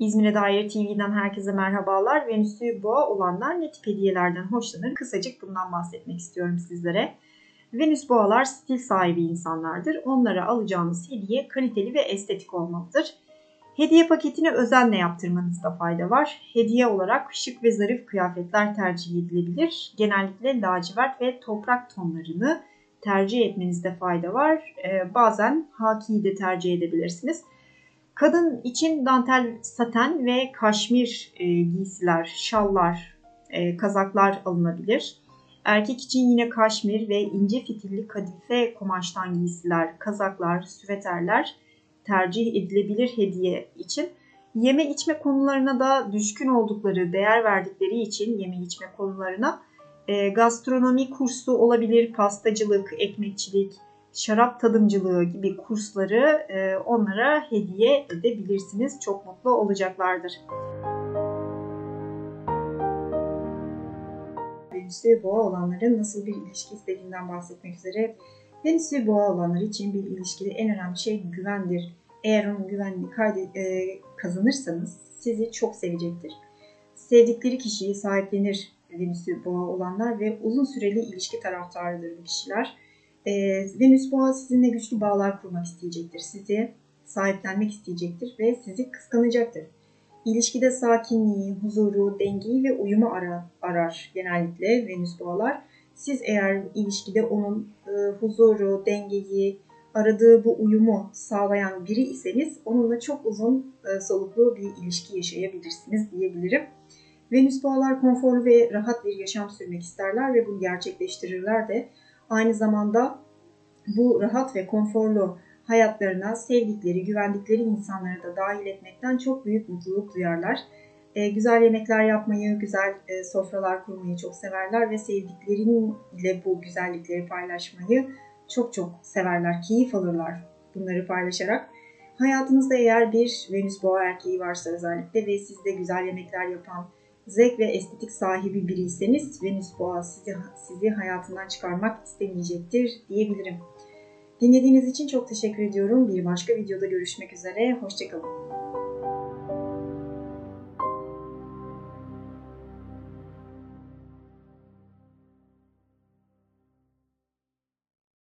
İzmir'e dair TV'den herkese merhabalar. Venüs'ü boğa olanlar ne tip hediyelerden hoşlanır? Kısacık bundan bahsetmek istiyorum sizlere. Venüs boğalar stil sahibi insanlardır. Onlara alacağınız hediye kaliteli ve estetik olmalıdır. Hediye paketini özenle yaptırmanızda fayda var. Hediye olarak şık ve zarif kıyafetler tercih edilebilir. Genellikle lacivert ve toprak tonlarını tercih etmenizde fayda var. Ee, bazen hakiyi de tercih edebilirsiniz. Kadın için dantel, saten ve kaşmir e, giysiler, şallar, e, kazaklar alınabilir. Erkek için yine kaşmir ve ince fitilli kadife kumaştan giysiler, kazaklar, süveterler tercih edilebilir hediye için. Yeme içme konularına da düşkün oldukları, değer verdikleri için yeme içme konularına e, gastronomi kursu olabilir, pastacılık, ekmekçilik, şarap tadımcılığı gibi kursları e, onlara hediye edebilirsiniz. Çok mutlu olacaklardır. Venüs ve boğa olanların nasıl bir ilişki istediğinden bahsetmek üzere. Venüs ve boğa olanlar için bir ilişkide en önemli şey güvendir. Eğer onun güvenini kaydet, e, kazanırsanız sizi çok sevecektir. Sevdikleri kişiyi sahiplenir Venüs ve boğa olanlar ve uzun süreli ilişki taraftarıdır bu kişiler e, Venüs boğa sizinle güçlü bağlar kurmak isteyecektir. Sizi sahiplenmek isteyecektir ve sizi kıskanacaktır. İlişkide sakinliği, huzuru, dengeyi ve uyumu arar, arar genellikle Venüs boğalar. Siz eğer ilişkide onun e, huzuru, dengeyi, aradığı bu uyumu sağlayan biri iseniz onunla çok uzun e, soluklu bir ilişki yaşayabilirsiniz diyebilirim. Venüs boğalar konforlu ve rahat bir yaşam sürmek isterler ve bunu gerçekleştirirler de aynı zamanda bu rahat ve konforlu hayatlarına sevdikleri, güvendikleri insanları da dahil etmekten çok büyük mutluluk duyarlar. E, güzel yemekler yapmayı, güzel e, sofralar kurmayı çok severler ve sevdikleriyle bu güzellikleri paylaşmayı çok çok severler, keyif alırlar bunları paylaşarak. Hayatınızda eğer bir Venüs boğa erkeği varsa özellikle ve sizde güzel yemekler yapan, zevk ve estetik sahibi biriyseniz Venüs Boğa sizi, sizi hayatından çıkarmak istemeyecektir diyebilirim. Dinlediğiniz için çok teşekkür ediyorum. Bir başka videoda görüşmek üzere. Hoşçakalın.